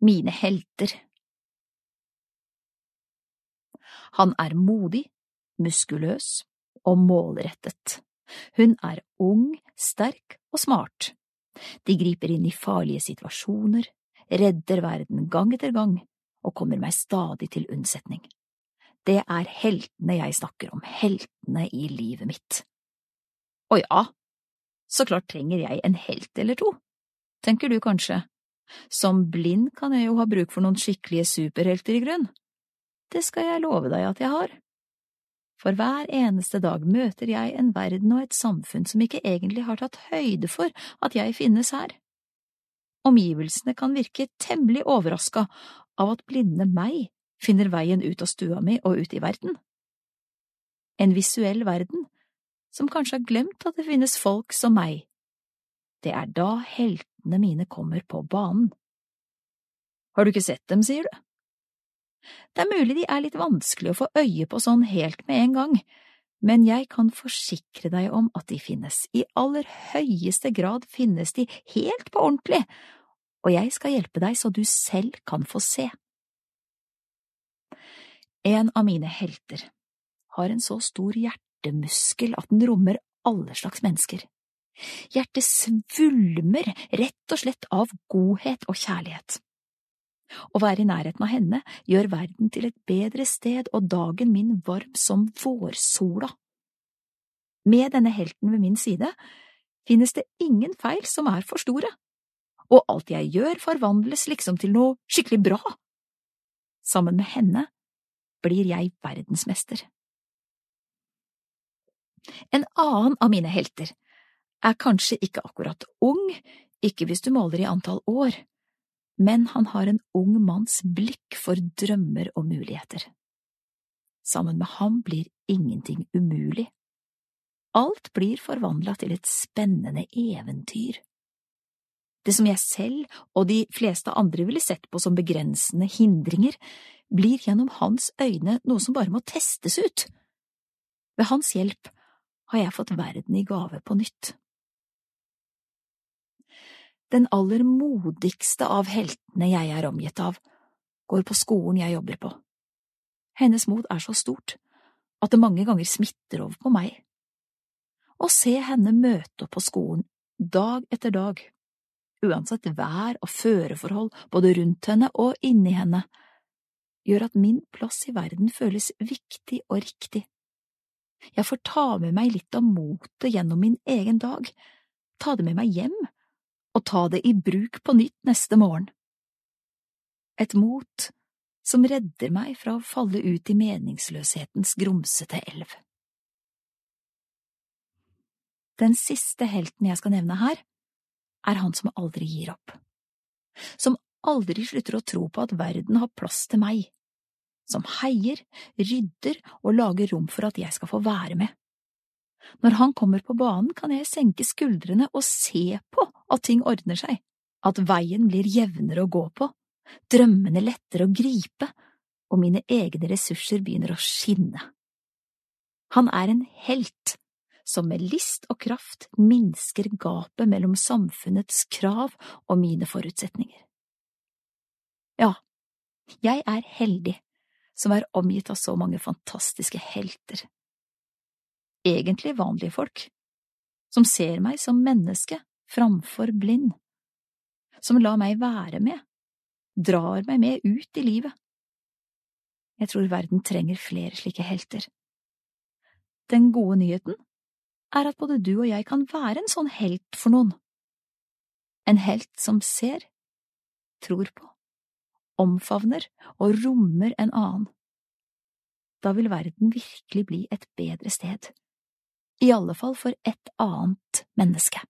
Mine helter Han er modig, muskuløs og målrettet. Hun er ung, sterk og smart. De griper inn i farlige situasjoner, redder verden gang etter gang og kommer meg stadig til unnsetning. Det er heltene jeg snakker om, heltene i livet mitt. Å ja, så klart trenger jeg en helt eller to, tenker du kanskje. Som blind kan jeg jo ha bruk for noen skikkelige superhelter i grunn. Det skal jeg love deg at jeg har. For hver eneste dag møter jeg en verden og et samfunn som ikke egentlig har tatt høyde for at jeg finnes her. Omgivelsene kan virke temmelig overraska av at blinde meg finner veien ut av stua mi og ut i verden. En visuell verden som kanskje har glemt at det finnes folk som meg. Det er da heltene mine kommer på banen. Har du ikke sett dem, sier du? Det er mulig de er litt vanskelig å få øye på sånn helt med en gang, men jeg kan forsikre deg om at de finnes, i aller høyeste grad finnes de helt på ordentlig, og jeg skal hjelpe deg så du selv kan få se. En av mine helter har en så stor hjertemuskel at den rommer alle slags mennesker. Hjertet svulmer rett og slett av godhet og kjærlighet. Å være i nærheten av henne gjør verden til et bedre sted og dagen min varm som vårsola. Med denne helten ved min side finnes det ingen feil som er for store, og alt jeg gjør forvandles liksom til noe skikkelig bra. Sammen med henne blir jeg verdensmester. En annen av mine helter er kanskje ikke akkurat ung, ikke hvis du måler i antall år men han har en ung manns blikk for drømmer og muligheter. Sammen med ham blir ingenting umulig. Alt blir forvandla til et spennende eventyr. Det som jeg selv og de fleste andre ville sett på som begrensende hindringer, blir gjennom hans øyne noe som bare må testes ut. Ved hans hjelp har jeg fått verden i gave på nytt den aller modigste av heltene jeg er omgitt av, går på skolen jeg jobber på. Hennes mot er så stort at det mange ganger smitter over på meg. Å se henne møte opp på skolen dag etter dag, uansett vær og føreforhold både rundt henne og inni henne, gjør at min plass i verden føles viktig og riktig. Jeg får ta med meg litt av motet gjennom min egen dag, ta det med meg hjem og ta det i bruk på nytt neste morgen. Et mot som redder meg fra å falle ut i meningsløshetens grumsete elv. Den siste helten jeg skal nevne her, er han som aldri gir opp, som aldri slutter å tro på at verden har plass til meg, som heier, rydder og lager rom for at jeg skal få være med. Når han kommer på banen, kan jeg senke skuldrene og se på at ting ordner seg, at veien blir jevnere å gå på, drømmene lettere å gripe, og mine egne ressurser begynner å skinne. Han er en helt som med list og kraft minsker gapet mellom samfunnets krav og mine forutsetninger. Ja, jeg er heldig som er omgitt av så mange fantastiske helter egentlig vanlige folk, som ser meg som menneske framfor blind, som lar meg være med, drar meg med ut i livet. Jeg tror verden trenger flere slike helter. Den gode nyheten er at både du og jeg kan være en sånn helt for noen. En helt som ser, tror på, omfavner og rommer en annen. Da vil verden virkelig bli et bedre sted i alle fall for et annet menneske.